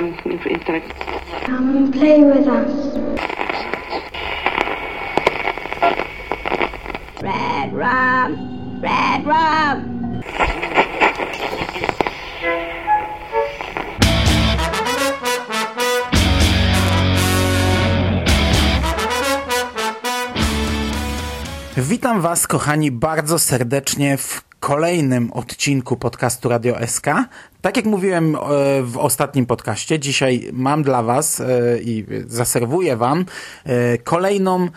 um, intellect. Come and play with us. Red rum! Red rum! Witam Was, kochani, bardzo serdecznie w kolejnym odcinku podcastu Radio SK. Tak jak mówiłem e, w ostatnim podcaście, dzisiaj mam dla Was e, i zaserwuję Wam e, kolejną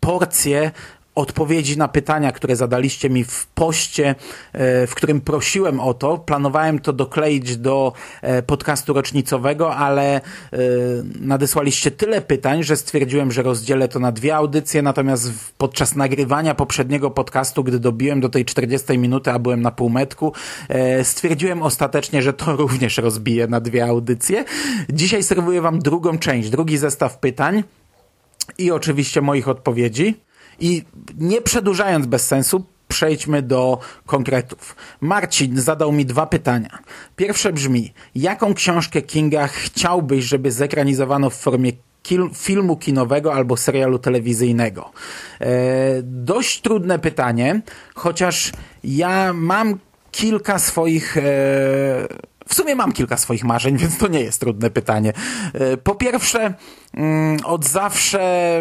porcję odpowiedzi na pytania, które zadaliście mi w poście, e, w którym prosiłem o to. Planowałem to dokleić do e, podcastu rocznicowego, ale e, nadesłaliście tyle pytań, że stwierdziłem, że rozdzielę to na dwie audycje, natomiast podczas nagrywania poprzedniego podcastu, gdy dobiłem do tej 40 minuty, a byłem na półmetku, stwierdziłem ostatecznie, że to również rozbiję na dwie audycje. Dzisiaj serwuję Wam drugą część, drugi zestaw pytań i oczywiście moich odpowiedzi. I nie przedłużając bez sensu, przejdźmy do konkretów. Marcin zadał mi dwa pytania. Pierwsze brzmi, jaką książkę Kinga chciałbyś, żeby zekranizowano w formie filmu kinowego albo serialu telewizyjnego? E, dość trudne pytanie, chociaż ja mam kilka swoich e, w sumie mam kilka swoich marzeń, więc to nie jest trudne pytanie. E, po pierwsze, mm, od zawsze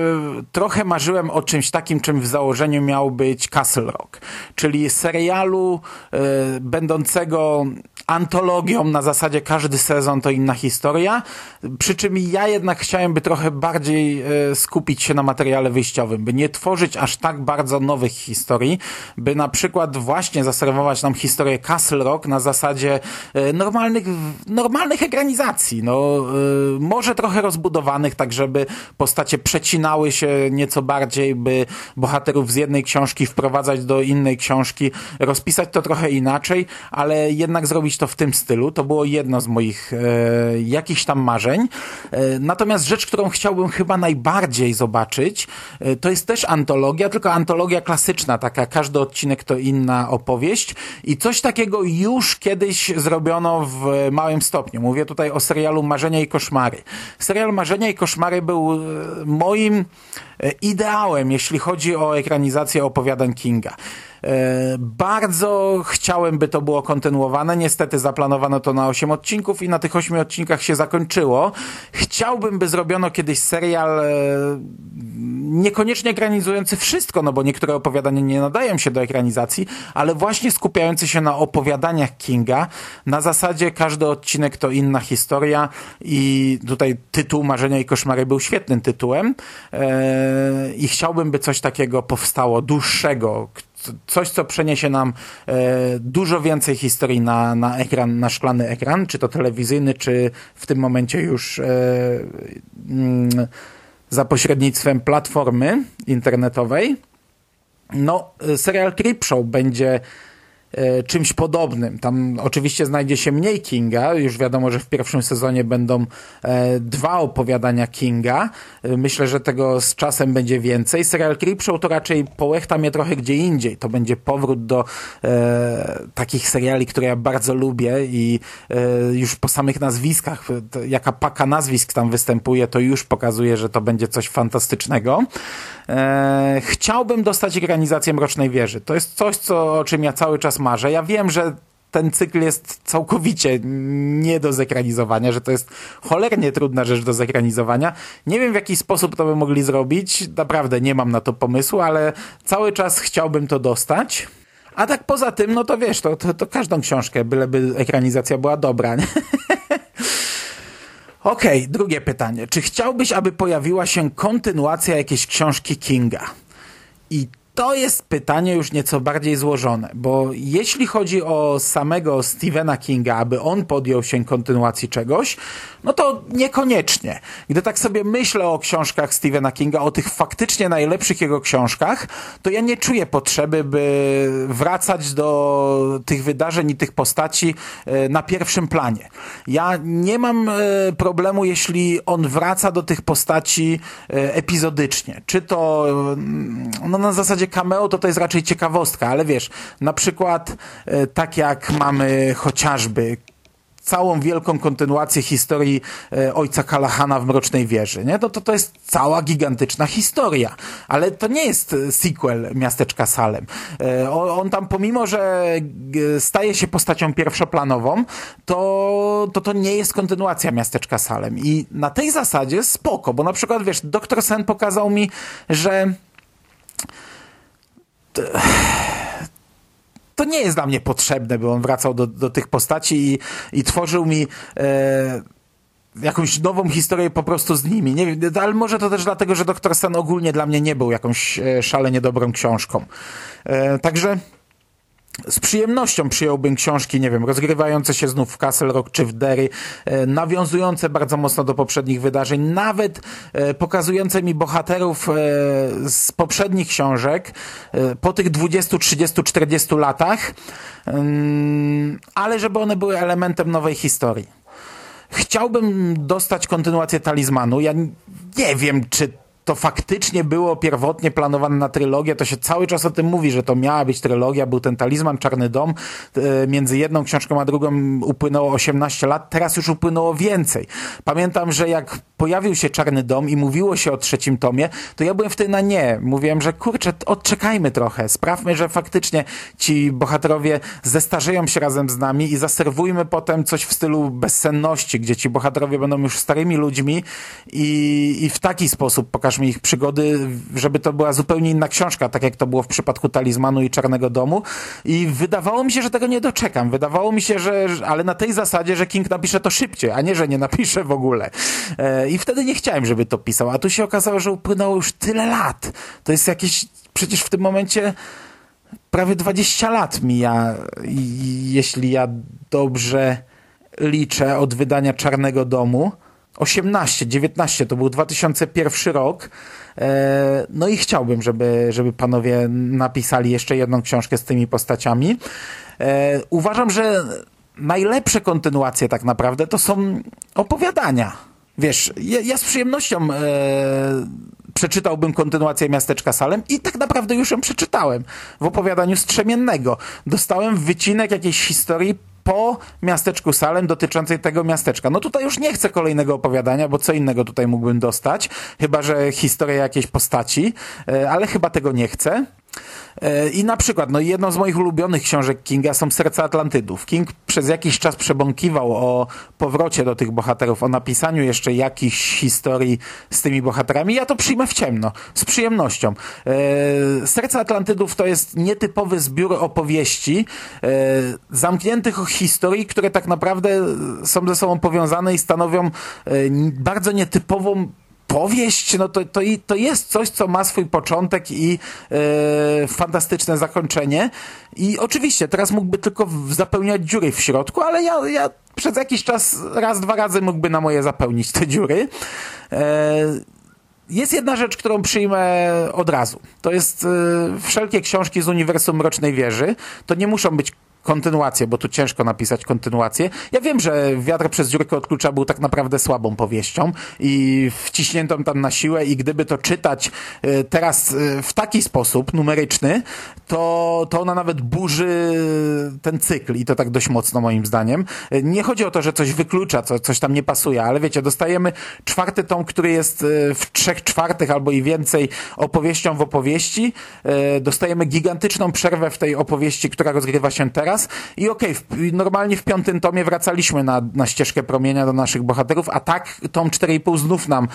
trochę marzyłem o czymś takim, czym w założeniu miał być Castle Rock, czyli serialu e, będącego antologią na zasadzie każdy sezon to inna historia, przy czym ja jednak chciałem by trochę bardziej e, skupić się na materiale wyjściowym, by nie tworzyć aż tak bardzo nowych historii, by na przykład właśnie zaserwować nam historię Castle Rock na zasadzie normalnej normalnych, normalnych ekranizacji. No, y, może trochę rozbudowanych, tak żeby postacie przecinały się nieco bardziej, by bohaterów z jednej książki wprowadzać do innej książki, rozpisać to trochę inaczej, ale jednak zrobić to w tym stylu. To było jedno z moich e, jakichś tam marzeń. E, natomiast rzecz, którą chciałbym chyba najbardziej zobaczyć, e, to jest też antologia, tylko antologia klasyczna, taka każdy odcinek to inna opowieść i coś takiego już kiedyś zrobiono w małym stopniu. Mówię tutaj o serialu Marzenia i Koszmary. Serial Marzenia i Koszmary był e, moim e, ideałem, jeśli chodzi o ekranizację opowiadań Kinga. E, bardzo chciałem, by to było kontynuowane. Niestety zaplanowano to na 8 odcinków i na tych 8 odcinkach się zakończyło. Chciałbym, by zrobiono kiedyś serial e, niekoniecznie ekranizujący wszystko, no bo niektóre opowiadania nie nadają się do ekranizacji, ale właśnie skupiający się na opowiadaniach Kinga. Na zasadzie każdy odcinek to inna historia i tutaj tytuł Marzenia i Koszmary był świetnym tytułem e, i chciałbym, by coś takiego powstało, dłuższego, coś, co przeniesie nam e, dużo więcej historii na, na ekran, na szklany ekran, czy to telewizyjny, czy w tym momencie już e, mm, za pośrednictwem platformy internetowej. No, serial Creepshow będzie E, czymś podobnym. Tam oczywiście znajdzie się mniej Kinga. Już wiadomo, że w pierwszym sezonie będą e, dwa opowiadania Kinga. E, myślę, że tego z czasem będzie więcej. Serial Creepshow to raczej połechta mnie trochę gdzie indziej. To będzie powrót do e, takich seriali, które ja bardzo lubię i e, już po samych nazwiskach, to, jaka paka nazwisk tam występuje, to już pokazuje, że to będzie coś fantastycznego. E, chciałbym dostać ekranizację Mrocznej Wieży. To jest coś, co, o czym ja cały czas marzę. Ja wiem, że ten cykl jest całkowicie nie do zekranizowania, że to jest cholernie trudna rzecz do zekranizowania. Nie wiem w jaki sposób to by mogli zrobić, naprawdę nie mam na to pomysłu, ale cały czas chciałbym to dostać. A tak poza tym, no to wiesz, to, to, to każdą książkę, byleby ekranizacja była dobra. Nie? Okej, okay, drugie pytanie. Czy chciałbyś, aby pojawiła się kontynuacja jakiejś książki Kinga? I to jest pytanie już nieco bardziej złożone, bo jeśli chodzi o samego Stephena Kinga, aby on podjął się kontynuacji czegoś, no to niekoniecznie. Gdy tak sobie myślę o książkach Stephena Kinga, o tych faktycznie najlepszych jego książkach, to ja nie czuję potrzeby, by wracać do tych wydarzeń i tych postaci e, na pierwszym planie. Ja nie mam e, problemu, jeśli on wraca do tych postaci e, epizodycznie. Czy to no, na zasadzie cameo to to jest raczej ciekawostka, ale wiesz, na przykład e, tak jak mamy chociażby całą wielką kontynuację historii e, ojca Kalahana w Mrocznej Wieży. Nie? To, to, to jest cała gigantyczna historia. Ale to nie jest sequel Miasteczka Salem. E, on, on tam pomimo, że staje się postacią pierwszoplanową, to, to to nie jest kontynuacja Miasteczka Salem. I na tej zasadzie spoko, bo na przykład wiesz, Doktor Sen pokazał mi, że to nie jest dla mnie potrzebne, by on wracał do, do tych postaci i, i tworzył mi e, jakąś nową historię po prostu z nimi. Nie ale może to też dlatego, że Doktor Stan ogólnie dla mnie nie był jakąś e, szalenie dobrą książką. E, także z przyjemnością przyjąłbym książki, nie wiem, rozgrywające się znów w Castle Rock czy w Derry, e, nawiązujące bardzo mocno do poprzednich wydarzeń, nawet e, pokazujące mi bohaterów e, z poprzednich książek po tych 20, 30, 40 latach, ale żeby one były elementem nowej historii. Chciałbym dostać kontynuację talizmanu. Ja nie wiem, czy to faktycznie było pierwotnie planowane na trylogię, to się cały czas o tym mówi, że to miała być trylogia, był ten talizman Czarny Dom, e, między jedną książką a drugą upłynęło 18 lat, teraz już upłynęło więcej. Pamiętam, że jak pojawił się Czarny Dom i mówiło się o trzecim tomie, to ja byłem wtedy na nie. Mówiłem, że kurczę, odczekajmy trochę, sprawmy, że faktycznie ci bohaterowie zestarzeją się razem z nami i zaserwujmy potem coś w stylu bezsenności, gdzie ci bohaterowie będą już starymi ludźmi i, i w taki sposób pokażą mi ich przygody, żeby to była zupełnie inna książka, tak jak to było w przypadku Talizmanu i Czarnego Domu. I wydawało mi się, że tego nie doczekam. Wydawało mi się, że, ale na tej zasadzie, że King napisze to szybciej, a nie, że nie napisze w ogóle. E, I wtedy nie chciałem, żeby to pisał. A tu się okazało, że upłynęło już tyle lat. To jest jakieś, przecież w tym momencie prawie 20 lat mija, jeśli ja dobrze liczę, od wydania Czarnego Domu. 18, 19, to był 2001 rok. E, no i chciałbym, żeby, żeby panowie napisali jeszcze jedną książkę z tymi postaciami. E, uważam, że najlepsze kontynuacje tak naprawdę to są opowiadania. Wiesz, ja, ja z przyjemnością e, przeczytałbym kontynuację Miasteczka Salem i tak naprawdę już ją przeczytałem w opowiadaniu Strzemiennego. Dostałem wycinek jakiejś historii po miasteczku Salem dotyczącej tego miasteczka. No tutaj już nie chcę kolejnego opowiadania, bo co innego tutaj mógłbym dostać, chyba że historia jakiejś postaci, e, ale chyba tego nie chcę. E, I na przykład, no jedną z moich ulubionych książek Kinga są Serca Atlantydów. King przez jakiś czas przebąkiwał o powrocie do tych bohaterów, o napisaniu jeszcze jakichś historii z tymi bohaterami. Ja to przyjmę w ciemno, z przyjemnością. E, Serca Atlantydów to jest nietypowy zbiór opowieści, e, zamkniętych historii, które tak naprawdę są ze sobą powiązane i stanowią bardzo nietypową powieść, no to, to, to jest coś, co ma swój początek i e, fantastyczne zakończenie. I oczywiście, teraz mógłby tylko zapełniać dziury w środku, ale ja, ja przez jakiś czas, raz, dwa razy mógłby na moje zapełnić te dziury. E, jest jedna rzecz, którą przyjmę od razu. To jest e, wszelkie książki z uniwersum Mrocznej Wieży. To nie muszą być kontynuację, bo tu ciężko napisać kontynuację. Ja wiem, że Wiatr przez dziurkę od klucza był tak naprawdę słabą powieścią i wciśniętą tam na siłę i gdyby to czytać e, teraz e, w taki sposób numeryczny, to, to ona nawet burzy ten cykl i to tak dość mocno moim zdaniem. E, nie chodzi o to, że coś wyklucza, co, coś tam nie pasuje, ale wiecie, dostajemy czwarty tom, który jest w trzech czwartych albo i więcej opowieścią w opowieści. Dostajemy gigantyczną przerwę w tej opowieści, która rozgrywa się teraz raz i okej, okay, normalnie w piątym tomie wracaliśmy na, na ścieżkę promienia do naszych bohaterów, a tak tom 4,5 znów nam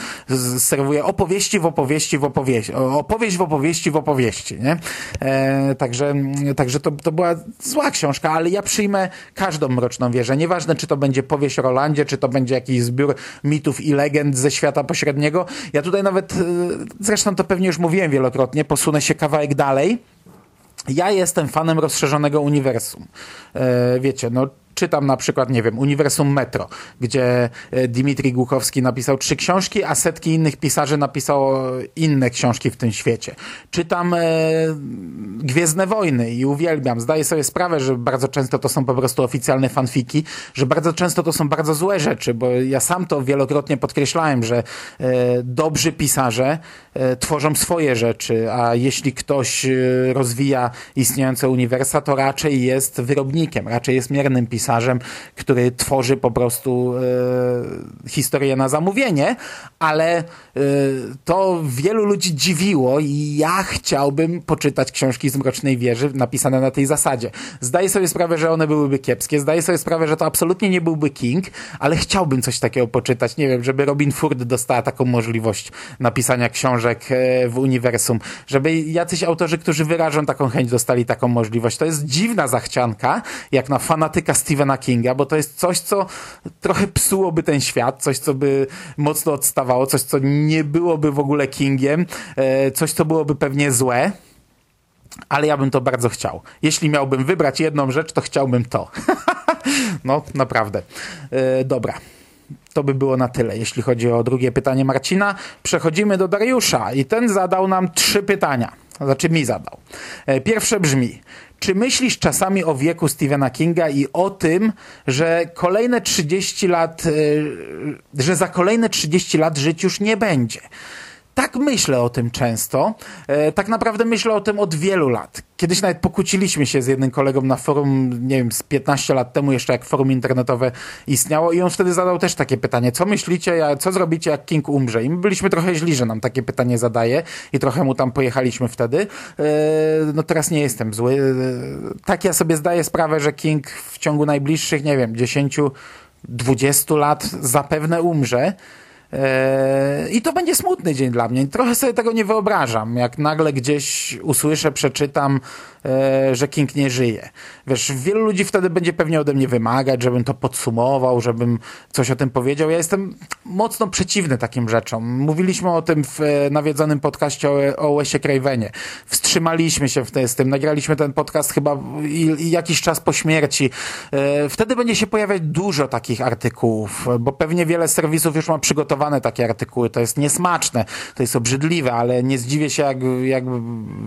serwuje opowieści w opowieści w opowieści, opowieść w opowieści w opowieści, nie? E, także także to, to była zła książka, ale ja przyjmę każdą Mroczną Wieżę, nieważne czy to będzie powieść o Rolandzie, czy to będzie jakiś zbiór mitów i legend ze świata pośredniego. Ja tutaj nawet, e, zresztą to pewnie już mówiłem wielokrotnie, posunę się kawałek dalej, ja jestem fanem rozszerzonego uniwersum. E, wiecie, no czytam na przykład, nie wiem, Uniwersum Metro, gdzie e, Dimitri Głukowski napisał trzy książki, a setki innych pisarzy napisało inne książki w tym świecie. Czytam e, Gwiezdne Wojny i uwielbiam. Zdaję sobie sprawę, że bardzo często to są po prostu oficjalne fanfiki, że bardzo często to są bardzo złe rzeczy, bo ja sam to wielokrotnie podkreślałem, że e, dobrzy pisarze e, tworzą swoje rzeczy, a jeśli ktoś e, rozwija istniejące uniwersa, to raczej jest wyrobnikiem, raczej jest miernym pisarzem pisarzem, który tworzy po prostu e, historię na zamówienie, ale e, to wielu ludzi dziwiło i ja chciałbym poczytać książki z Mrocznej Wieży napisane na tej zasadzie. Zdaję sobie sprawę, że one byłyby kiepskie, zdaję sobie sprawę, że to absolutnie nie byłby King, ale chciałbym coś takiego poczytać. Nie wiem, żeby Robin Ford dostała taką możliwość napisania książek e, w uniwersum, żeby jacyś autorzy, którzy wyrażą taką chęć, dostali taką możliwość. To jest dziwna zachcianka, jak na fanatyka Stephena Kinga, bo to jest coś, co trochę psułoby ten świat, coś, co by mocno odstawało, coś, co nie byłoby w ogóle Kingiem, e, coś, co byłoby pewnie złe. Ale ja bym to bardzo chciał. Jeśli miałbym wybrać jedną rzecz, to chciałbym to. no, naprawdę. E, dobra to by było na tyle, jeśli chodzi o drugie pytanie Marcina. Przechodzimy do Dariusza i ten zadał nam trzy pytania. Znaczy mi zadał. E, pierwsze brzmi, czy myślisz czasami o wieku Stephena Kinga i o tym, że kolejne 30 lat, e, że za kolejne 30 lat żyć już nie będzie? Tak myślę o tym często. E, tak naprawdę myślę o tym od wielu lat. Kiedyś nawet pokłóciliśmy się z jednym kolegą na forum, nie wiem, z 15 lat temu jeszcze, jak forum internetowe istniało i on wtedy zadał też takie pytanie, co myślicie, co zrobicie, jak King umrze? I my byliśmy trochę źli, że nam takie pytanie zadaje i trochę mu tam pojechaliśmy wtedy. E, no teraz nie jestem zły. E, tak ja sobie zdaję sprawę, że King w ciągu najbliższych, nie wiem, 10, 20 lat zapewne umrze. I to będzie smutny dzień dla mnie. Trochę sobie tego nie wyobrażam, jak nagle gdzieś usłyszę, przeczytam, e, że King nie żyje. Wiesz, wielu ludzi wtedy będzie pewnie ode mnie wymagać, żebym to podsumował, żebym coś o tym powiedział. Ja jestem mocno przeciwny takim rzeczom. Mówiliśmy o tym w e, nawiedzonym podcaście o, o Wesie Cravenie. Wstrzymaliśmy się z tym, nagraliśmy ten podcast chyba jakiś czas po śmierci. Wtedy będzie się pojawiać dużo takich artykułów, bo pewnie wiele serwisów już ma przygotowane takie artykuły. To jest niesmaczne, to jest obrzydliwe, ale nie zdziwię się, jak, jak,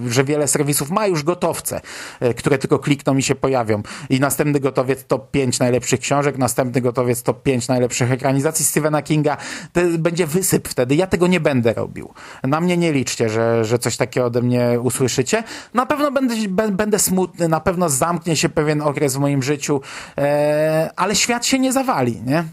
że wiele serwisów ma już gotowce, e, które tylko klikną i się pojawią. I następny gotowiec top 5 najlepszych książek, następny gotowiec top 5 najlepszych ekranizacji Stephena Kinga. To będzie wysyp wtedy. Ja tego nie będę robił. Na mnie nie liczcie, że, że coś takiego ode mnie usłyszycie. Na pewno będę, będę smutny, na pewno zamknie się pewien okres w moim życiu, e, ale świat się nie zawali, nie?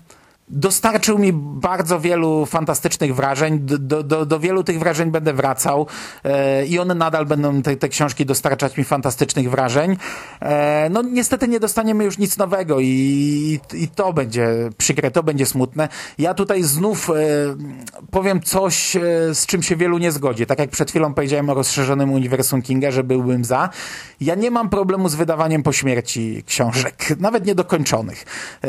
Dostarczył mi bardzo wielu fantastycznych wrażeń. Do, do, do wielu tych wrażeń będę wracał e, i one nadal będą, te, te książki, dostarczać mi fantastycznych wrażeń. E, no niestety nie dostaniemy już nic nowego i, i, i to będzie przykre, to będzie smutne. Ja tutaj znów e, powiem coś, e, z czym się wielu nie zgodzi. Tak jak przed chwilą powiedziałem o rozszerzonym uniwersum Kinga, że byłbym za. Ja nie mam problemu z wydawaniem po śmierci książek, nawet niedokończonych. E,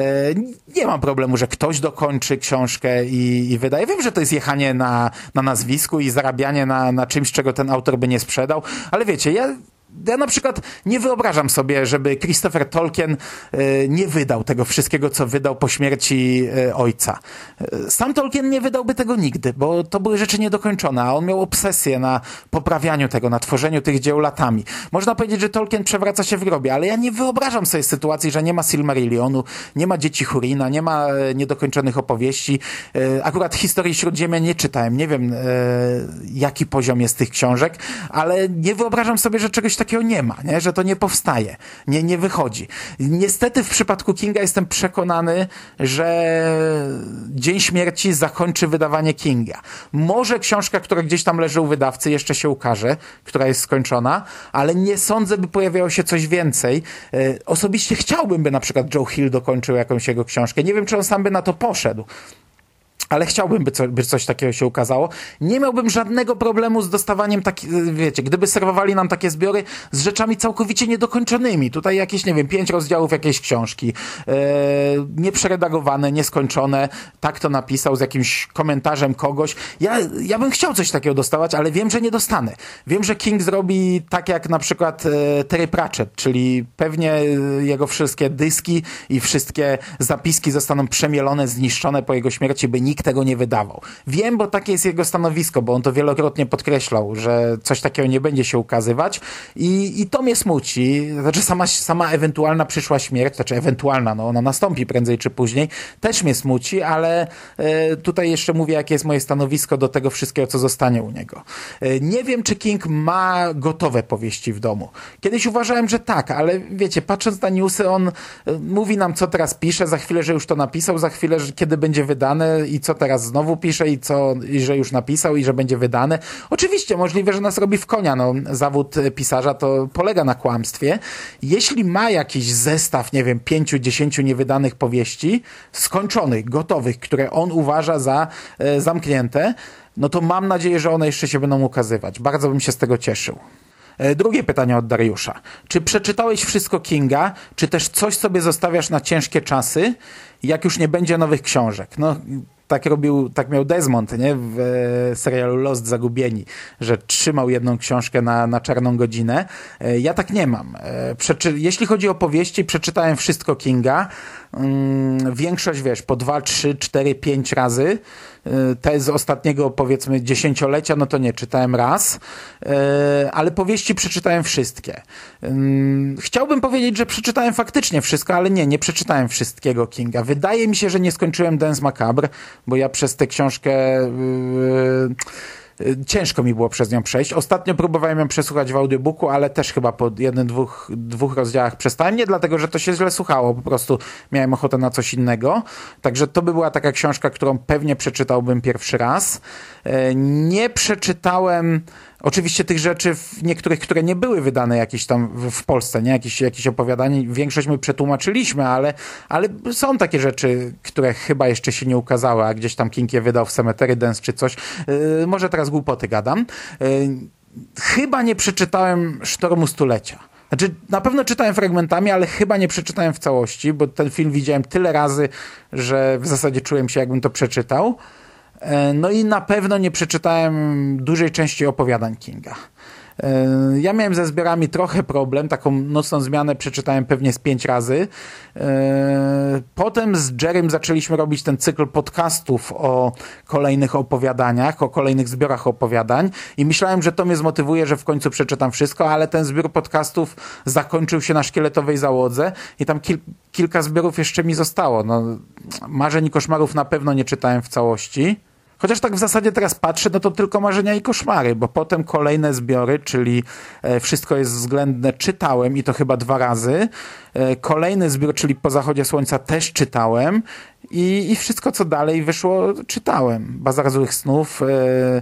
nie mam problemu, że ktoś ktoś dokończy książkę i, i wydaje. Wiem, że to jest jechanie na, na nazwisku i zarabianie na, na czymś, czego ten autor by nie sprzedał, ale wiecie, ja ja na przykład nie wyobrażam sobie, żeby Christopher Tolkien e, nie wydał tego wszystkiego, co wydał po śmierci e, ojca. E, sam Tolkien nie wydałby tego nigdy, bo to były rzeczy niedokończone, a on miał obsesję na poprawianiu tego, na tworzeniu tych dzieł latami. Można powiedzieć, że Tolkien przewraca się w grobie, ale ja nie wyobrażam sobie sytuacji, że nie ma Silmarillionu, nie ma Dzieci Hurina, nie ma niedokończonych opowieści. Akurat historii Śródziemia nie czytałem, nie wiem jaki poziom jest tych książek, ale nie wyobrażam sobie, że czegoś takiego takiego nie ma, nie? że to nie powstaje, nie, nie wychodzi. Niestety w przypadku Kinga jestem przekonany, że Dzień Śmierci zakończy wydawanie Kinga. Może książka, która gdzieś tam leży u wydawcy, jeszcze się ukaże, która jest skończona, ale nie sądzę, by pojawiało się coś więcej. E, osobiście chciałbym, by na przykład Joe Hill dokończył jakąś jego książkę. Nie wiem, czy on sam by na to poszedł ale chciałbym, by, co, by coś takiego się ukazało. Nie miałbym żadnego problemu z dostawaniem takich, wiecie, gdyby serwowali nam takie zbiory z rzeczami całkowicie niedokończonymi. Tutaj jakieś, nie wiem, pięć rozdziałów jakiejś książki, e, nieprzeredagowane, nieskończone, tak to napisał z jakimś komentarzem kogoś. Ja, ja bym chciał coś takiego dostawać, ale wiem, że nie dostanę. Wiem, że King zrobi tak jak na przykład e, Terry Pratchett, czyli pewnie jego wszystkie dyski i wszystkie zapiski zostaną przemielone, zniszczone po jego śmierci, by nikt tego nie wydawał. Wiem, bo takie jest jego stanowisko, bo on to wielokrotnie podkreślał, że coś takiego nie będzie się ukazywać i, i to mnie smuci. Znaczy sama, sama ewentualna przyszła śmierć, znaczy ewentualna, no ona nastąpi prędzej czy później, też mnie smuci, ale e, tutaj jeszcze mówię, jakie jest moje stanowisko do tego wszystkiego, co zostanie u niego. E, nie wiem, czy King ma gotowe powieści w domu. Kiedyś uważałem, że tak, ale wiecie, patrząc na newsy, on e, mówi nam, co teraz pisze, za chwilę, że już to napisał, za chwilę, że kiedy będzie wydane i co teraz znowu pisze i co, i że już napisał i że będzie wydane. Oczywiście, możliwe, że nas robi w konia. No, zawód pisarza to polega na kłamstwie. Jeśli ma jakiś zestaw, nie wiem, pięciu, dziesięciu niewydanych powieści, skończonych, gotowych, które on uważa za e, zamknięte, no to mam nadzieję, że one jeszcze się będą ukazywać. Bardzo bym się z tego cieszył. E, drugie pytanie od Dariusza. Czy przeczytałeś wszystko Kinga, czy też coś sobie zostawiasz na ciężkie czasy, jak już nie będzie nowych książek? No, tak robił, tak miał Desmond, nie? W e, serialu Lost Zagubieni, że trzymał jedną książkę na, na czarną godzinę. E, ja tak nie mam. E, przeczy jeśli chodzi o powieści, przeczytałem wszystko Kinga. Mm, większość, wiesz, po dwa, trzy, cztery, pięć razy. Te z ostatniego, powiedzmy, dziesięciolecia, no to nie, czytałem raz, ale powieści przeczytałem wszystkie. Chciałbym powiedzieć, że przeczytałem faktycznie wszystko, ale nie, nie przeczytałem wszystkiego Kinga. Wydaje mi się, że nie skończyłem Dance Macabre, bo ja przez tę książkę yy, ciężko mi było przez nią przejść. Ostatnio próbowałem ją przesłuchać w audiobooku, ale też chyba po jednym, dwóch, dwóch rozdziałach przestałem. Nie dlatego, że to się źle słuchało, po prostu miałem ochotę na coś innego. Także to by była taka książka, którą pewnie przeczytałbym pierwszy raz. Yy, nie przeczytałem Oczywiście tych rzeczy, niektórych, które nie były wydane jakieś tam w Polsce, nie? Jakieś, jakieś opowiadanie, większość my przetłumaczyliśmy, ale, ale są takie rzeczy, które chyba jeszcze się nie ukazały, a gdzieś tam King je wydał w Cemetery Dance czy coś. Yy, może teraz głupoty gadam. Yy, chyba nie przeczytałem Sztormu Stulecia. Znaczy, na pewno czytałem fragmentami, ale chyba nie przeczytałem w całości, bo ten film widziałem tyle razy, że w zasadzie czułem się, jakbym to przeczytał. E, no i na pewno nie przeczytałem dużej części opowiadań Kinga. E, ja miałem ze zbiorami trochę problem, taką nocną zmianę przeczytałem pewnie z pięć razy. E, potem z Jerrym zaczęliśmy robić ten cykl podcastów o kolejnych opowiadaniach, o kolejnych zbiorach opowiadań i myślałem, że to mnie zmotywuje, że w końcu przeczytam wszystko, ale ten zbiór podcastów zakończył się na szkieletowej załodze i tam kil kilka zbiorów jeszcze mi zostało. No, Marzeń i koszmarów na pewno nie czytałem w całości. Chociaż tak w zasadzie teraz patrzę, no to tylko marzenia i koszmary, bo potem kolejne zbiory, czyli e, Wszystko jest względne, czytałem i to chyba dwa razy. E, kolejny zbiór, czyli Po zachodzie słońca też czytałem i, i wszystko co dalej wyszło czytałem. Bazar złych snów, e,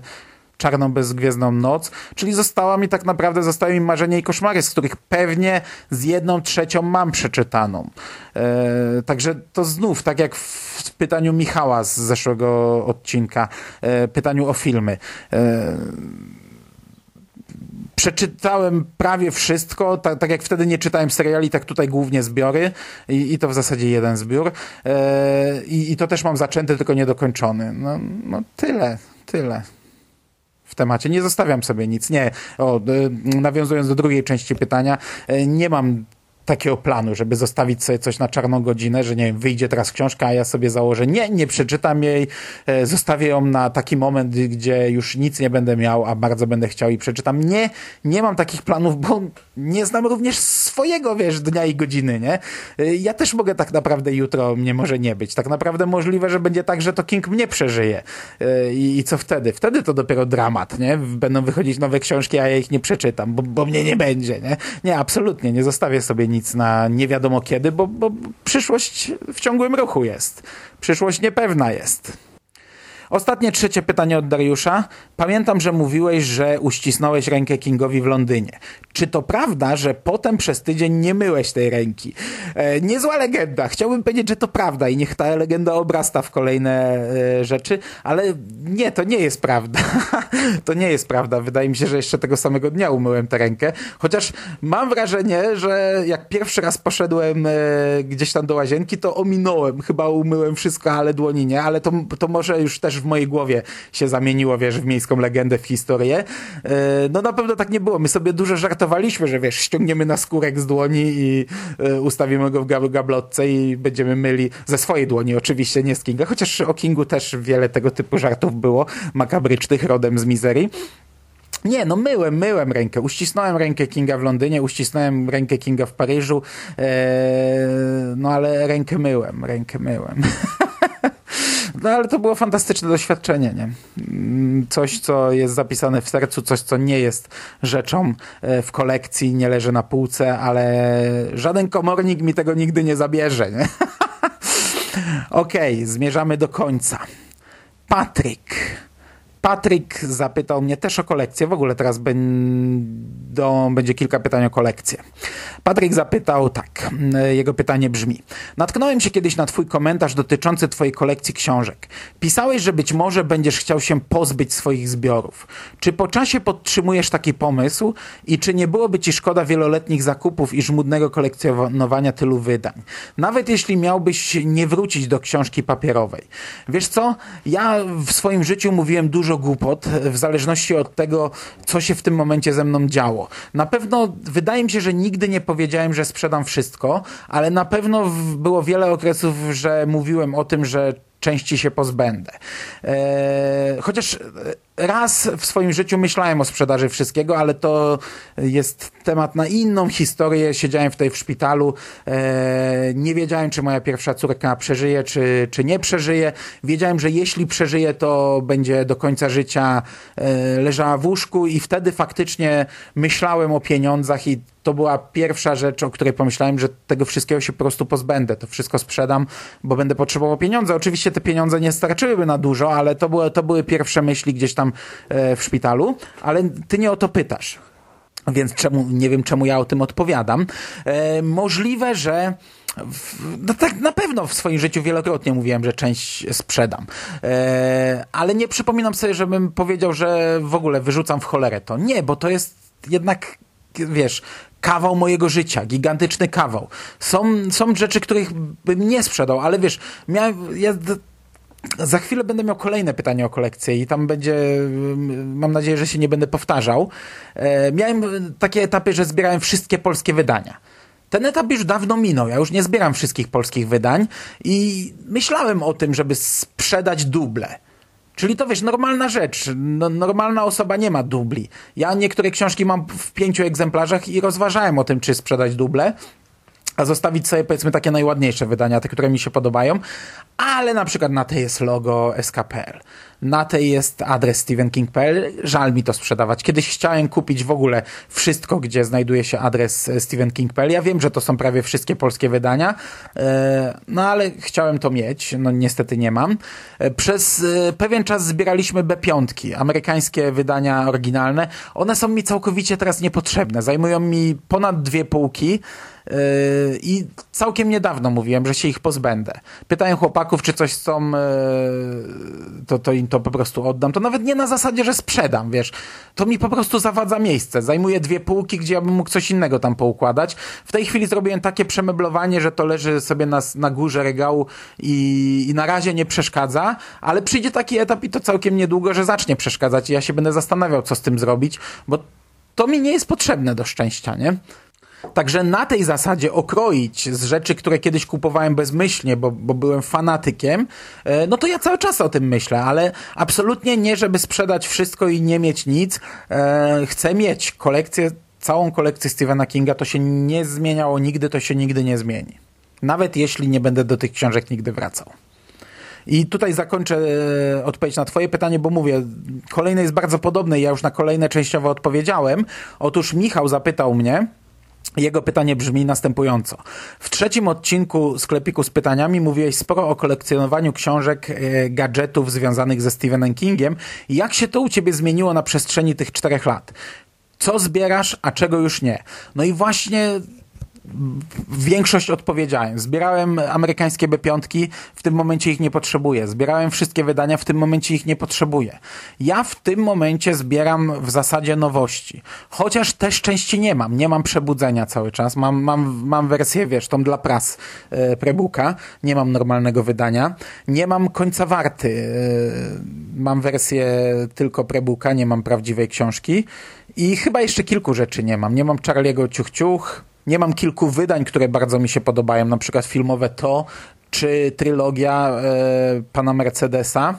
czarną bezgwiezdną noc, czyli została mi tak naprawdę, zostały mi marzenia i koszmary, z których pewnie z jedną trzecią mam przeczytaną. E, także to znów, tak jak w pytaniu Michała z zeszłego odcinka, e, pytaniu o filmy. E, przeczytałem prawie wszystko, tak, tak, jak wtedy nie czytałem seriali, tak tutaj głównie zbiory i, i to w zasadzie jeden zbiór. E, i, I to też mam zaczęty, tylko niedokończony. No, no tyle, tyle temacie. Nie zostawiam sobie nic. Nie. O, nawiązując do drugiej części pytania, e, nie mam takiego planu, żeby zostawić sobie coś na czarną godzinę, że nie wiem, wyjdzie teraz książka, a ja sobie założę, nie, nie przeczytam jej, e, zostawię ją na taki moment, gdzie już nic nie będę miał, a bardzo będę chciał i przeczytam. Nie, nie mam takich planów, bo nie znam również swojego, wiesz, dnia i godziny, nie? E, ja też mogę tak naprawdę jutro, mnie może nie być. Tak naprawdę możliwe, że będzie tak, że to King mnie przeżyje. E, I, i co wtedy? Wtedy to dopiero dramat, nie? Będą wychodzić nowe książki, a ja ich nie przeczytam, bo, bo mnie nie będzie, nie? Nie, absolutnie, nie zostawię sobie nic na nie wiadomo kiedy, bo, bo przyszłość w ciągłym ruchu jest. Przyszłość niepewna jest. Ostatnie trzecie pytanie od Dariusza. Pamiętam, że mówiłeś, że uścisnąłeś rękę Kingowi w Londynie. Czy to prawda, że potem przez tydzień nie myłeś tej ręki? E, niezła legenda. Chciałbym powiedzieć, że to prawda i niech ta legenda obrasta w kolejne e, rzeczy, ale nie, to nie jest prawda. to nie jest prawda. Wydaje mi się, że jeszcze tego samego dnia umyłem tę rękę. Chociaż mam wrażenie, że jak pierwszy raz poszedłem e, gdzieś tam do łazienki, to ominąłem. Chyba umyłem wszystko, ale dłoni nie, ale to, to może już też w mojej głowie się zamieniło, wiesz, w miejską legendę, w historię. E, no na pewno tak nie było. My sobie dużo żartowaliśmy, że wiesz, ściągniemy na skórek z dłoni i e, ustawimy go w gab gablotce i będziemy myli ze swojej dłoni, oczywiście, nie z Kinga, chociaż o Kingu też wiele tego typu żartów było, makabrycznych, rodem z mizerii. Nie, no myłem, myłem rękę. Uścisnąłem rękę Kinga w Londynie, uścisnąłem rękę Kinga w Paryżu, eee, no ale rękę myłem, rękę myłem. No ale to było fantastyczne doświadczenie, nie? Mm, coś, co jest zapisane w sercu, coś, co nie jest rzeczą e, w kolekcji, nie leży na półce, ale żaden komornik mi tego nigdy nie zabierze, nie? Okej, okay, zmierzamy do końca. Patryk. Patryk zapytał mnie też o kolekcję. W ogóle teraz będą, będzie kilka pytań o kolekcję. Patryk zapytał tak. Jego pytanie brzmi. Natknąłem się kiedyś na twój komentarz dotyczący twojej kolekcji książek. Pisałeś, że być może będziesz chciał się pozbyć swoich zbiorów. Czy po czasie podtrzymujesz taki pomysł i czy nie byłoby ci szkoda wieloletnich zakupów i żmudnego kolekcjonowania tylu wydań? Nawet jeśli miałbyś nie wrócić do książki papierowej. Wiesz co? Ja w swoim życiu mówiłem dużo dużo głupot w zależności od tego, co się w tym momencie ze mną działo. Na pewno wydaje mi się, że nigdy nie powiedziałem, że sprzedam wszystko, ale na pewno było wiele okresów, że mówiłem o tym, że części się pozbędę. Eee, chociaż raz w swoim życiu myślałem o sprzedaży wszystkiego, ale to jest temat na inną historię. Siedziałem wtedy w szpitalu, eee, nie wiedziałem, czy moja pierwsza córka przeżyje, czy, czy nie przeżyje. Wiedziałem, że jeśli przeżyje, to będzie do końca życia e, leżała w łóżku i wtedy faktycznie myślałem o pieniądzach i to była pierwsza rzecz, o której pomyślałem, że tego wszystkiego się po prostu pozbędę. To wszystko sprzedam, bo będę potrzebował pieniądze. Oczywiście te pieniądze nie starczyłyby na dużo, ale to były, to były pierwsze myśli gdzieś tam e, w szpitalu. Ale ty nie o to pytasz. Więc czemu, nie wiem, czemu ja o tym odpowiadam. E, możliwe, że no tak na pewno w swoim życiu wielokrotnie mówiłem, że część sprzedam. E, ale nie przypominam sobie, żebym powiedział, że w ogóle wyrzucam w cholerę to. Nie, bo to jest jednak wiesz, kawał mojego życia, gigantyczny kawał. Są, są rzeczy, których bym nie sprzedał, ale wiesz, miałem, ja za chwilę będę miał kolejne pytanie o kolekcję i tam będzie, mam nadzieję, że się nie będę powtarzał. E, miałem takie etapy, że zbierałem wszystkie polskie wydania. Ten etap już dawno minął. Ja już nie zbieram wszystkich polskich wydań i myślałem o tym, żeby sprzedać duble. Czyli to wiesz, normalna rzecz. No, normalna osoba nie ma dubli. Ja niektóre książki mam w pięciu egzemplarzach i rozważałem o tym, czy sprzedać duble, a zostawić sobie powiedzmy takie najładniejsze wydania, te, które mi się podobają, ale na przykład na tej jest logo SKPL, na tej jest adres stephenking.pl, żal mi to sprzedawać. Kiedyś chciałem kupić w ogóle wszystko, gdzie znajduje się adres stephenking.pl. Ja wiem, że to są prawie wszystkie polskie wydania, e, no ale chciałem to mieć, no niestety nie mam. E, przez e, pewien czas zbieraliśmy B5, amerykańskie wydania oryginalne. One są mi całkowicie teraz niepotrzebne, zajmują mi ponad dwie półki, I całkiem niedawno mówiłem, że się ich pozbędę. Pytałem chłopaków, czy coś chcą, yy, to, to im to po prostu oddam. To nawet nie na zasadzie, że sprzedam, wiesz. To mi po prostu zawadza miejsce. Zajmuje dwie półki, gdzie ja bym mógł coś innego tam poukładać. W tej chwili zrobiłem takie przemeblowanie, że to leży sobie na, na górze regału i, i na razie nie przeszkadza, ale przyjdzie taki etap i to całkiem niedługo, że zacznie przeszkadzać i ja się będę zastanawiał, co z tym zrobić, bo to mi nie jest potrzebne do szczęścia, nie? Także na tej zasadzie okroić z rzeczy, które kiedyś kupowałem bezmyślnie, bo, bo byłem fanatykiem, e, no to ja cały czas o tym myślę, ale absolutnie nie, żeby sprzedać wszystko i nie mieć nic. E, chcę mieć kolekcję, całą kolekcję Stephena Kinga, to się nie zmieniało nigdy, to się nigdy nie zmieni. Nawet jeśli nie będę do tych książek nigdy wracał. I tutaj zakończę e, odpowiedź na Twoje pytanie, bo mówię, kolejne jest bardzo podobne i ja już na kolejne częściowo odpowiedziałem. Otóż Michał zapytał mnie, jego pytanie brzmi następująco. W trzecim odcinku sklepiku z pytaniami mówiłeś sporo o kolekcjonowaniu książek, e, gadżetów związanych ze Stephenem Kingiem. Jak się to u ciebie zmieniło na przestrzeni tych czterech lat? Co zbierasz, a czego już nie? No i właśnie większość odpowiedziałem. Zbierałem amerykańskie B5, w tym momencie ich nie potrzebuję. Zbierałem wszystkie wydania, w tym momencie ich nie potrzebuję. Ja w tym momencie zbieram w zasadzie nowości. Chociaż też części nie mam. Nie mam przebudzenia cały czas. Mam, mam, mam wersję, wiesz, tą dla pras e, prebooka. Nie mam normalnego wydania. Nie mam końca warty. E, mam wersję tylko prebooka, nie mam prawdziwej książki. I chyba jeszcze kilku rzeczy nie mam. Nie mam Charlie'ego Ciuch Ciuch, nie mam kilku wydań, które bardzo mi się podobają, na przykład filmowe To, czy trylogia e, pana Mercedesa.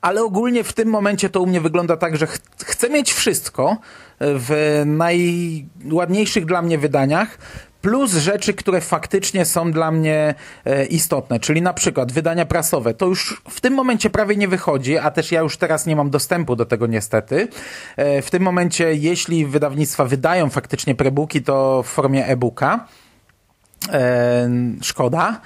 Ale ogólnie w tym momencie to u mnie wygląda tak, że ch chcę mieć wszystko w najładniejszych dla mnie wydaniach, plus rzeczy, które faktycznie są dla mnie e, istotne, czyli na przykład wydania prasowe. To już w tym momencie prawie nie wychodzi, a też ja już teraz nie mam dostępu do tego niestety. E, w tym momencie, jeśli wydawnictwa wydają faktycznie prebooki, to w formie e-booka. E, szkoda.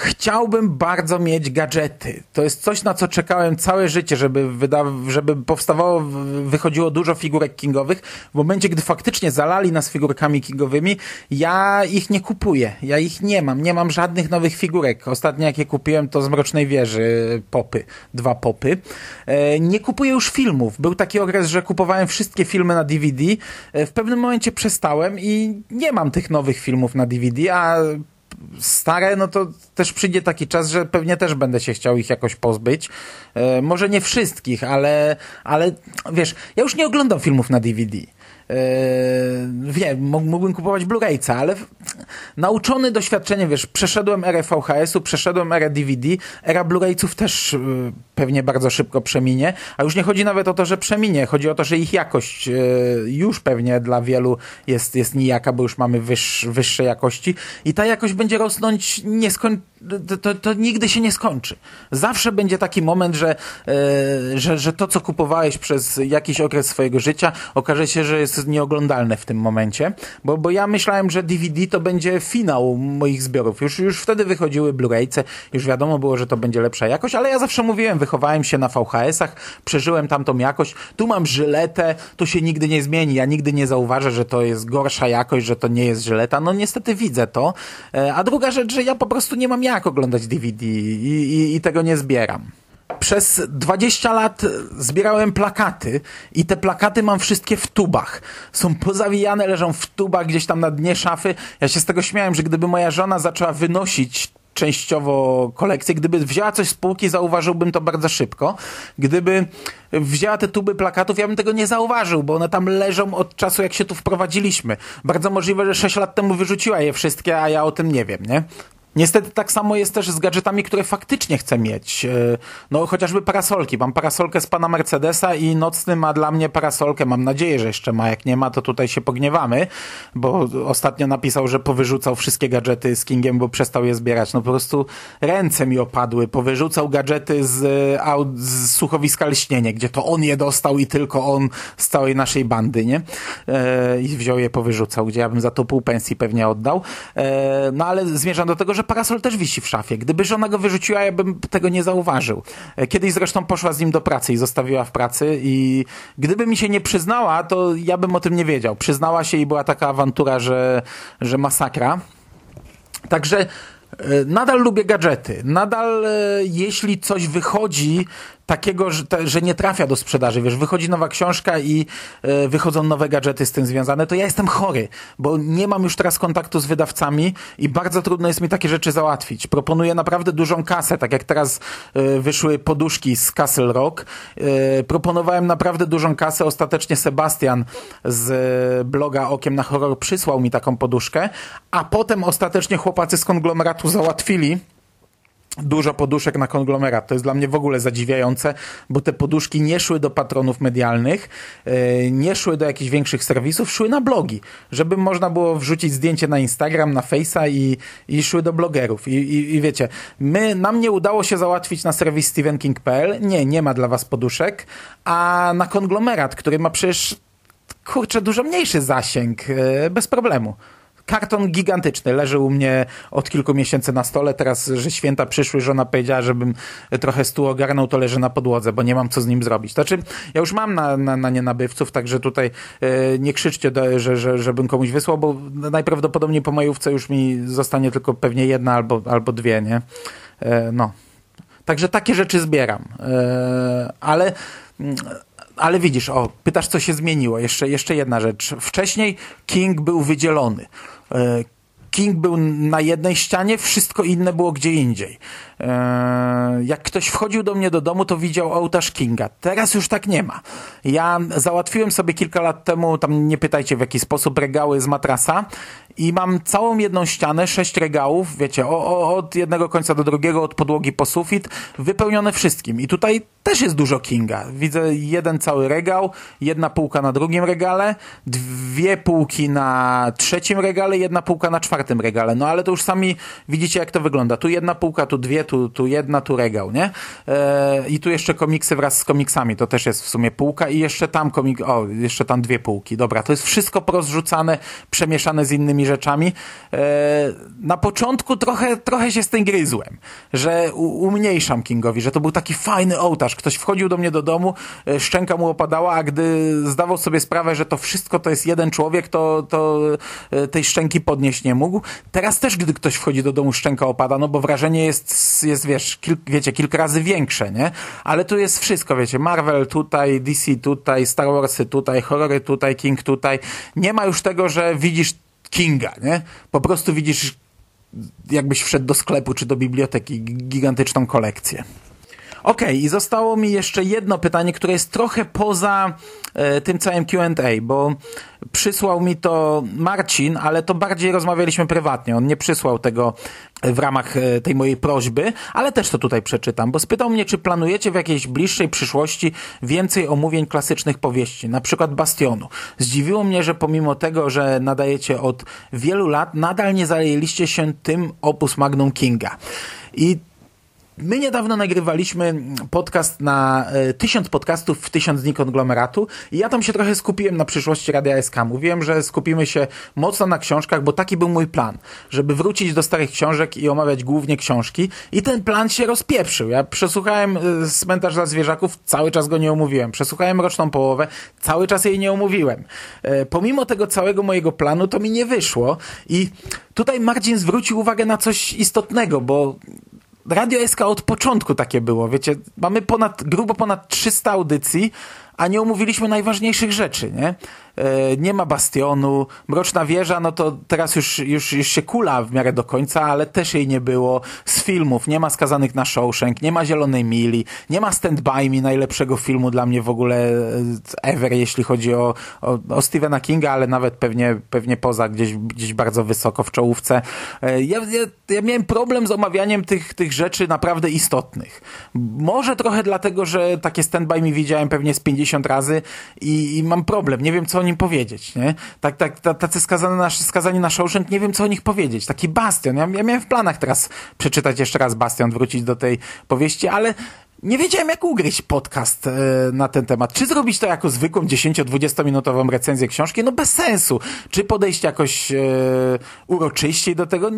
Chciałbym bardzo mieć gadżety. To jest coś, na co czekałem całe życie, żeby, wyda- żeby powstawało, wychodziło dużo figurek kingowych. W momencie, gdy faktycznie zalali nas figurkami kingowymi, ja ich nie kupuję. Ja ich nie mam. Nie mam żadnych nowych figurek. Ostatnie, jakie kupiłem, to z Mrocznej Wieży popy. Dwa popy. E, nie kupuję już filmów. Był taki okres, że kupowałem wszystkie filmy na DVD. E, w pewnym momencie przestałem i nie mam tych nowych filmów na DVD, a stare, no to też przyjdzie taki czas, że pewnie też będę się chciał ich jakoś pozbyć. E, może nie wszystkich, ale, ale wiesz, ja już nie oglądam filmów na DVD. Yy, wiem, mógłbym kupować Blu-rayca, ale nauczony doświadczeniem, wiesz, przeszedłem erę VHS-u, przeszedłem erę DVD, era Blu-rayców też yy, pewnie bardzo szybko przeminie, a już nie chodzi nawet o to, że przeminie, chodzi o to, że ich jakość yy, już pewnie dla wielu jest, jest nijaka, bo już mamy wyższ, wyższe jakości i ta jakość będzie rosnąć nieskończenie to, to, to, nigdy się nie skończy. Zawsze będzie taki moment, że, że, że to, co kupowałeś przez jakiś okres swojego życia, okaże się, że jest nieoglądalne w tym momencie, bo, bo ja myślałem, że DVD to będzie finał moich zbiorów. Już, już wtedy wychodziły Blu-rayce, już wiadomo było, że to będzie lepsza jakość, ale ja zawsze mówiłem, wychowałem się na VHS-ach, przeżyłem tamtą jakość, tu mam żyletę, to się nigdy nie zmieni, ja nigdy nie zauważę, że to jest gorsza jakość, że to nie jest żyleta, no niestety widzę to, e, a druga rzecz, że ja po prostu nie mam jak oglądać DVD i, i, i tego nie zbieram przez 20 lat zbierałem plakaty i te plakaty mam wszystkie w tubach. Są pozawijane, leżą w tubach gdzieś tam na dnie szafy. Ja się z tego śmiałem, że gdyby moja żona zaczęła wynosić częściowo kolekcję. Gdyby wzięła coś z półki, zauważyłbym to bardzo szybko. Gdyby wzięła te tuby plakatów, ja bym tego nie zauważył, bo one tam leżą od czasu, jak się tu wprowadziliśmy. Bardzo możliwe, że 6 lat temu wyrzuciła je wszystkie, a ja o tym nie wiem, nie? Niestety tak samo jest też z gadżetami, które faktycznie chcę mieć. E, no chociażby parasolki. Mam parasolkę z pana Mercedesa i nocny ma dla mnie parasolkę. Mam nadzieję, że jeszcze ma. Jak nie ma, to tutaj się pogniewamy, bo ostatnio napisał, że powyrzucał wszystkie gadżety z Kingiem, bo przestał je zbierać. No po prostu ręce mi opadły. Powyrzucał gadżety z, z słuchowiska Lśnienie, gdzie to on je dostał i tylko on z całej naszej bandy, nie? E, I wziął je, powyrzucał, gdzie ja bym za to pół pensji pewnie oddał. E, no ale zmierzam do tego, że parasol też wisi w szafie. Gdyby żona go wyrzuciła, ja bym tego nie zauważył. E, kiedyś zresztą poszła z nim do pracy i zostawiła w pracy i gdyby mi się nie przyznała, to ja bym o tym nie wiedział. Przyznała się i była taka awantura, że, że masakra. Także Nadal lubię gadżety. Nadal, jeśli coś wychodzi, takiego, że, że nie trafia do sprzedaży. Wiesz, wychodzi nowa książka i y, wychodzą nowe gadżety z tym związane, to ja jestem chory, bo nie mam już teraz kontaktu z wydawcami i bardzo trudno jest mi takie rzeczy załatwić. Proponuję naprawdę dużą kasę, tak jak teraz y, wyszły poduszki z Castle Rock. Y, proponowałem naprawdę dużą kasę. Ostatecznie Sebastian z bloga Okiem na Horror przysłał mi taką poduszkę, a potem ostatecznie chłopacy z konglomeratu załatwili dużo poduszek na konglomerat. To jest dla mnie w ogóle zadziwiające, bo te poduszki nie szły do patronów medialnych, e, nie szły do jakichś większych serwisów, szły na blogi, żeby można było wrzucić zdjęcie na Instagram, na Face'a i, i szły do blogerów. I, i, I wiecie, my, nam nie udało się załatwić na serwis stevenking.pl, nie, nie ma dla was poduszek, a na konglomerat, który ma przecież kurczę, dużo mniejszy zasięg, e, bez problemu karton gigantyczny, leży u mnie od kilku miesięcy na stole, teraz, że święta przyszły, żona powiedziała, żebym trochę stół ogarnął, to leży na podłodze, bo nie mam co z nim zrobić. Znaczy, ja już mam na, na, na nie nabywców, także tutaj e, nie krzyczcie, do, że, że, żebym komuś wysłał, bo najprawdopodobniej po majówce już mi zostanie tylko pewnie jedna albo, albo dwie, nie? E, no. Także takie rzeczy zbieram. E, ale mm, ale widzisz, o, pytasz, co się zmieniło. Jeszcze, jeszcze jedna rzecz. Wcześniej King był wydzielony. E, King był na jednej ścianie, wszystko inne było gdzie indziej. Eee, jak ktoś wchodził do mnie do domu, to widział ołtarz Kinga. Teraz już tak nie ma. Ja załatwiłem sobie kilka lat temu, tam nie pytajcie w jaki sposób, regały z matrasa i mam całą jedną ścianę, sześć regałów, wiecie, o, o, od jednego końca do drugiego, od podłogi po sufit, wypełnione wszystkim. I tutaj też jest dużo Kinga. Widzę jeden cały regał, jedna półka na drugim regale, dwie półki na trzecim regale, jedna półka na czwartym regale. No ale to już sami widzicie, jak to wygląda. Tu jedna półka, tu dwie, tu, tu jedna, tu regał, nie? E, I tu jeszcze komiksy wraz z komiksami, to też jest w sumie półka i jeszcze tam komik, o, jeszcze tam dwie półki. Dobra, to jest wszystko porozrzucane, przemieszane z innymi rzeczami. E, na początku trochę, trochę się z tym gryzłem, że umniejszam Kingowi, że to był taki fajny ołtarz. Ktoś wchodził do mnie do domu, e, szczęka mu opadała, a gdy zdawał sobie sprawę, że to wszystko to jest jeden człowiek, to, to e, tej szczęki podnieść nie mógł. Teraz też, gdy ktoś wchodzi do domu, szczęka opada, no bo wrażenie jest, jest wiesz, kil, wiecie, kilka razy większe, nie? Ale tu jest wszystko, wiecie, Marvel tutaj, DC tutaj, Star Warsy tutaj, horrory tutaj, King tutaj. Nie ma już tego, że widzisz Kinga, nie? Po prostu widzisz, jakbyś wszedł do sklepu czy do biblioteki, gigantyczną kolekcję. Okej, okay, i zostało mi jeszcze jedno pytanie, które jest trochę poza e, tym całym QA, bo przysłał mi to Marcin, ale to bardziej rozmawialiśmy prywatnie. On nie przysłał tego w ramach e, tej mojej prośby, ale też to tutaj przeczytam, bo spytał mnie, czy planujecie w jakiejś bliższej przyszłości więcej omówień klasycznych powieści, na przykład Bastionu. Zdziwiło mnie, że pomimo tego, że nadajecie od wielu lat, nadal nie zajęliście się tym opus magnum Kinga. I My niedawno nagrywaliśmy podcast na e, tysiąc podcastów w tysiąc dni konglomeratu i ja tam się trochę skupiłem na przyszłości Radia SK. Mówiłem, że skupimy się mocno na książkach, bo taki był mój plan, żeby wrócić do starych książek i omawiać głównie książki i ten plan się rozpieprzył. Ja przesłuchałem e, Cmentarz dla Zwierzaków, cały czas go nie omówiłem. Przesłuchałem Roczną Połowę, cały czas jej nie omówiłem. E, pomimo tego całego mojego planu to mi nie wyszło i tutaj Marcin zwrócił uwagę na coś istotnego, bo Radio SK od początku takie było, wiecie, mamy ponad, grubo ponad 300 audycji, a nie omówiliśmy najważniejszych rzeczy, nie? E, nie ma Bastionu, Mroczna Wieża, no to teraz już, już, już się kula w miarę do końca, ale też jej nie było. Z filmów nie ma Skazanych na Shawshank, nie ma Zielonej Mili, nie ma Stand By Me, najlepszego filmu dla mnie w ogóle e, ever, jeśli chodzi o, o, o Stephena Kinga, ale nawet pewnie, pewnie poza, gdzieś, gdzieś bardzo wysoko w czołówce. E, ja, ja, ja miałem problem z omawianiem tych, tych rzeczy naprawdę istotnych. Może trochę dlatego, że takie Stand By Me widziałem pewnie z 50 razy i, i mam problem. Nie wiem, co nim powiedzieć, nie? Tak, tak, tacy skazani na, skazani na Shawshank, nie wiem, co o nich powiedzieć. Taki Bastion. Ja, ja miałem w planach teraz przeczytać jeszcze raz Bastion, wrócić do tej powieści, ale nie wiedziałem, jak ugryźć podcast e, na ten temat. Czy zrobić to jako zwykłą 10-20 minutową recenzję książki? No bez sensu. Czy podejść jakoś e, uroczyściej do tego?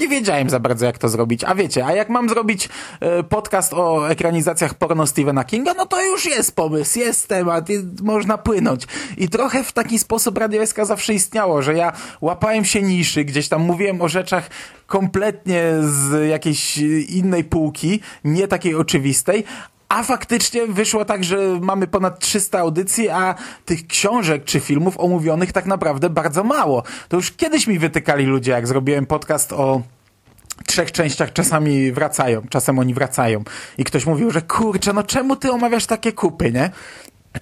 Nie wiedziałem za bardzo, jak to zrobić. A wiecie, a jak mam zrobić e, podcast o ekranizacjach porno Stephena Kinga, no to już jest pomysł, jest temat, jest, można płynąć. I trochę w taki sposób Radio SK zawsze istniało, że ja łapałem się niszy, gdzieś tam mówiłem o rzeczach kompletnie z jakiejś innej półki, nie takiej oczywistej, a faktycznie wyszło tak, że mamy ponad 300 audycji, a tych książek czy filmów omówionych tak naprawdę bardzo mało. To już kiedyś mi wytykali ludzie, jak zrobiłem podcast o trzech częściach czasami wracają, czasem oni wracają. I ktoś mówił, że kurczę, no czemu ty omawiasz takie kupy, nie?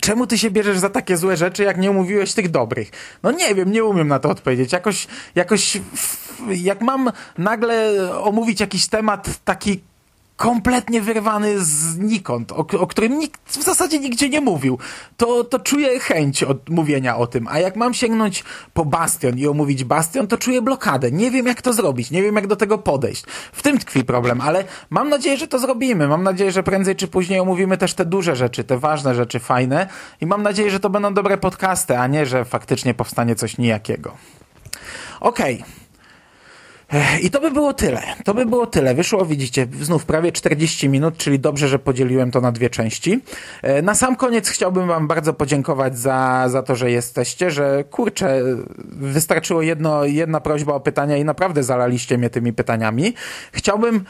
Czemu ty się bierzesz za takie złe rzeczy, jak nie omówiłeś tych dobrych? No nie wiem, nie umiem na to odpowiedzieć. Jakoś, jakoś, jak mam nagle omówić jakiś temat taki kompletnie wyrwany znikąd, o, o którym nikt w zasadzie nigdzie nie mówił, to, to czuję chęć od mówienia o tym. A jak mam sięgnąć po Bastion i omówić Bastion, to czuję blokadę. Nie wiem, jak to zrobić, nie wiem, jak do tego podejść. W tym tkwi problem, ale mam nadzieję, że to zrobimy. Mam nadzieję, że prędzej czy później omówimy też te duże rzeczy, te ważne rzeczy, fajne i mam nadzieję, że to będą dobre podcasty, a nie, że faktycznie powstanie coś nijakiego. Okej. Okay. I to by było tyle. To by było tyle. Wyszło, widzicie, znów prawie 40 minut, czyli dobrze, że podzieliłem to na dwie części. E, na sam koniec chciałbym Wam bardzo podziękować za, za to, że jesteście, że kurczę, wystarczyło jedno, jedna prośba o pytania i naprawdę zalaliście mnie tymi pytaniami. Chciałbym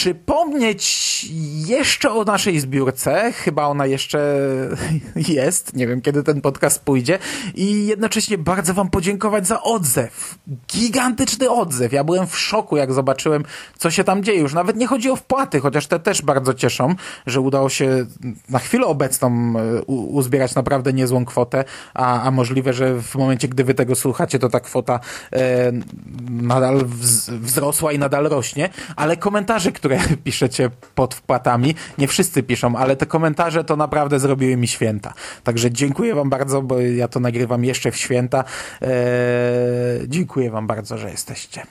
przypomnieć jeszcze o naszej zbiórce. Chyba ona jeszcze jest. Nie wiem, kiedy ten podcast pójdzie. I jednocześnie bardzo Wam podziękować za odzew. Gigantyczny odzew. Ja byłem w szoku, jak zobaczyłem, co się tam dzieje. Już nawet nie chodzi o wpłaty, chociaż te też bardzo cieszą, że udało się na chwilę obecną e, uzbierać naprawdę niezłą kwotę, a, a możliwe, że w momencie, gdy Wy tego słuchacie, to ta kwota e, nadal wzrosła i nadal rośnie. Ale komentarze, które piszecie pod wpłatami. Nie wszyscy piszą, ale te komentarze to naprawdę zrobiły mi święta. Także dziękuję wam bardzo, bo ja to nagrywam jeszcze w święta. Eee, dziękuję wam bardzo, że jesteście.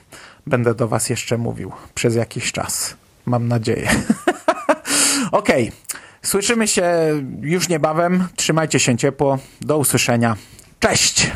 Będę do was jeszcze mówił przez jakiś czas. Mam nadzieję. Okej. Okay. Słyszymy się już niebawem. Trzymajcie się ciepło. Do usłyszenia. Cześć!